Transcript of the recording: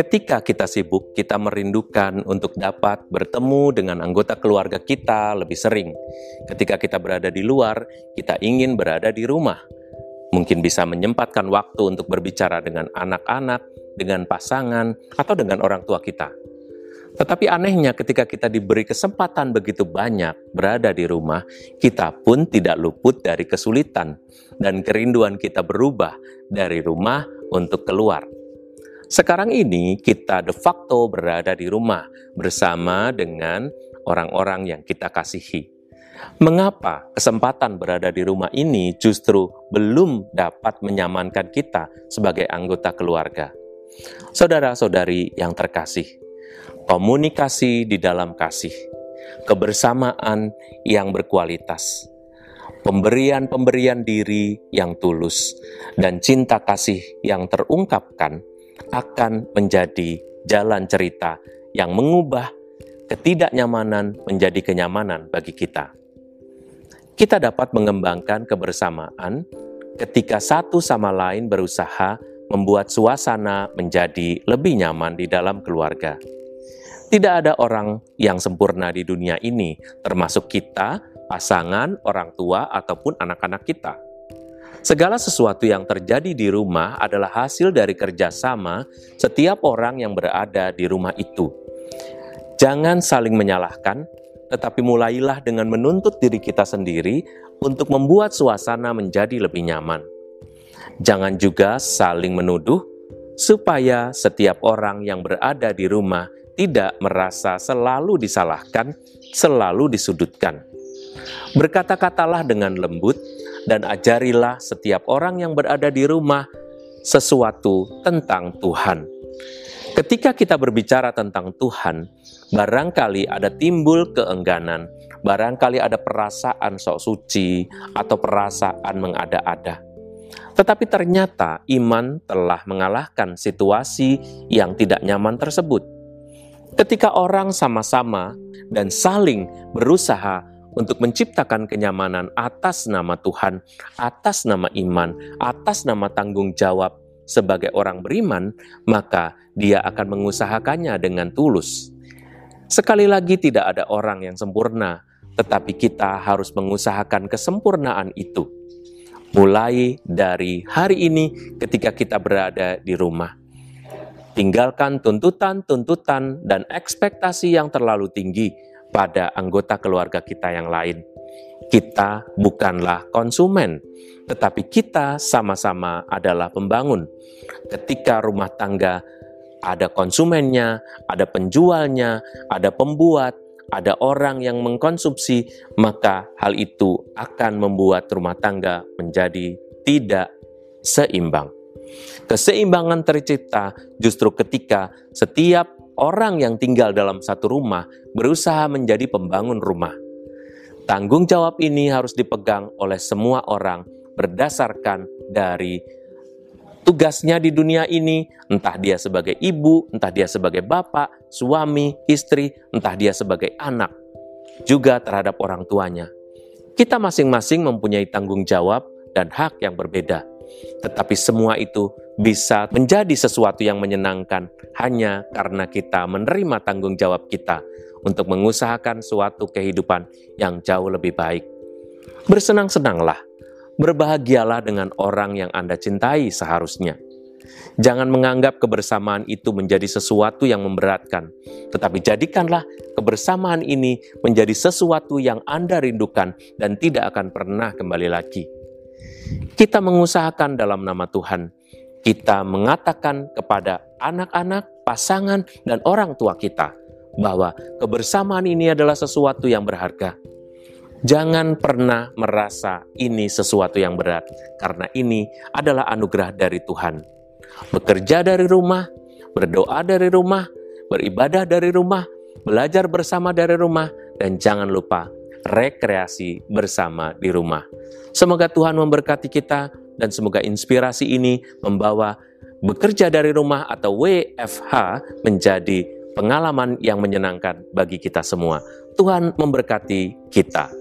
Ketika kita sibuk, kita merindukan untuk dapat bertemu dengan anggota keluarga kita lebih sering. Ketika kita berada di luar, kita ingin berada di rumah. Mungkin bisa menyempatkan waktu untuk berbicara dengan anak-anak, dengan pasangan, atau dengan orang tua kita. Tetapi anehnya, ketika kita diberi kesempatan begitu banyak berada di rumah, kita pun tidak luput dari kesulitan, dan kerinduan kita berubah dari rumah untuk keluar. Sekarang ini kita de facto berada di rumah bersama dengan orang-orang yang kita kasihi. Mengapa kesempatan berada di rumah ini justru belum dapat menyamankan kita sebagai anggota keluarga? Saudara-saudari yang terkasih, komunikasi di dalam kasih, kebersamaan yang berkualitas, pemberian-pemberian diri yang tulus, dan cinta kasih yang terungkapkan akan menjadi jalan cerita yang mengubah ketidaknyamanan menjadi kenyamanan bagi kita. Kita dapat mengembangkan kebersamaan ketika satu sama lain berusaha membuat suasana menjadi lebih nyaman di dalam keluarga. Tidak ada orang yang sempurna di dunia ini, termasuk kita, pasangan, orang tua, ataupun anak-anak kita. Segala sesuatu yang terjadi di rumah adalah hasil dari kerjasama setiap orang yang berada di rumah itu. Jangan saling menyalahkan, tetapi mulailah dengan menuntut diri kita sendiri untuk membuat suasana menjadi lebih nyaman. Jangan juga saling menuduh, supaya setiap orang yang berada di rumah tidak merasa selalu disalahkan, selalu disudutkan. Berkata-katalah dengan lembut, dan ajarilah setiap orang yang berada di rumah sesuatu tentang Tuhan. Ketika kita berbicara tentang Tuhan, barangkali ada timbul keengganan, barangkali ada perasaan sok suci atau perasaan mengada-ada. Tetapi ternyata iman telah mengalahkan situasi yang tidak nyaman tersebut. Ketika orang sama-sama dan saling berusaha untuk menciptakan kenyamanan atas nama Tuhan, atas nama iman, atas nama tanggung jawab sebagai orang beriman, maka dia akan mengusahakannya dengan tulus. Sekali lagi, tidak ada orang yang sempurna, tetapi kita harus mengusahakan kesempurnaan itu. Mulai dari hari ini, ketika kita berada di rumah, tinggalkan tuntutan-tuntutan dan ekspektasi yang terlalu tinggi pada anggota keluarga kita yang lain. Kita bukanlah konsumen, tetapi kita sama-sama adalah pembangun. Ketika rumah tangga ada konsumennya, ada penjualnya, ada pembuat, ada orang yang mengkonsumsi, maka hal itu akan membuat rumah tangga menjadi tidak seimbang. Keseimbangan tercipta justru ketika setiap orang yang tinggal dalam satu rumah berusaha menjadi pembangun rumah. Tanggung jawab ini harus dipegang oleh semua orang berdasarkan dari tugasnya di dunia ini, entah dia sebagai ibu, entah dia sebagai bapak, suami, istri, entah dia sebagai anak, juga terhadap orang tuanya. Kita masing-masing mempunyai tanggung jawab dan hak yang berbeda. Tetapi semua itu bisa menjadi sesuatu yang menyenangkan hanya karena kita menerima tanggung jawab kita untuk mengusahakan suatu kehidupan yang jauh lebih baik. Bersenang-senanglah, berbahagialah dengan orang yang Anda cintai seharusnya. Jangan menganggap kebersamaan itu menjadi sesuatu yang memberatkan, tetapi jadikanlah kebersamaan ini menjadi sesuatu yang Anda rindukan dan tidak akan pernah kembali lagi. Kita mengusahakan dalam nama Tuhan. Kita mengatakan kepada anak-anak, pasangan, dan orang tua kita bahwa kebersamaan ini adalah sesuatu yang berharga. Jangan pernah merasa ini sesuatu yang berat, karena ini adalah anugerah dari Tuhan. Bekerja dari rumah, berdoa dari rumah, beribadah dari rumah, belajar bersama dari rumah, dan jangan lupa rekreasi bersama di rumah. Semoga Tuhan memberkati kita dan semoga inspirasi ini membawa bekerja dari rumah atau WFH menjadi pengalaman yang menyenangkan bagi kita semua. Tuhan memberkati kita.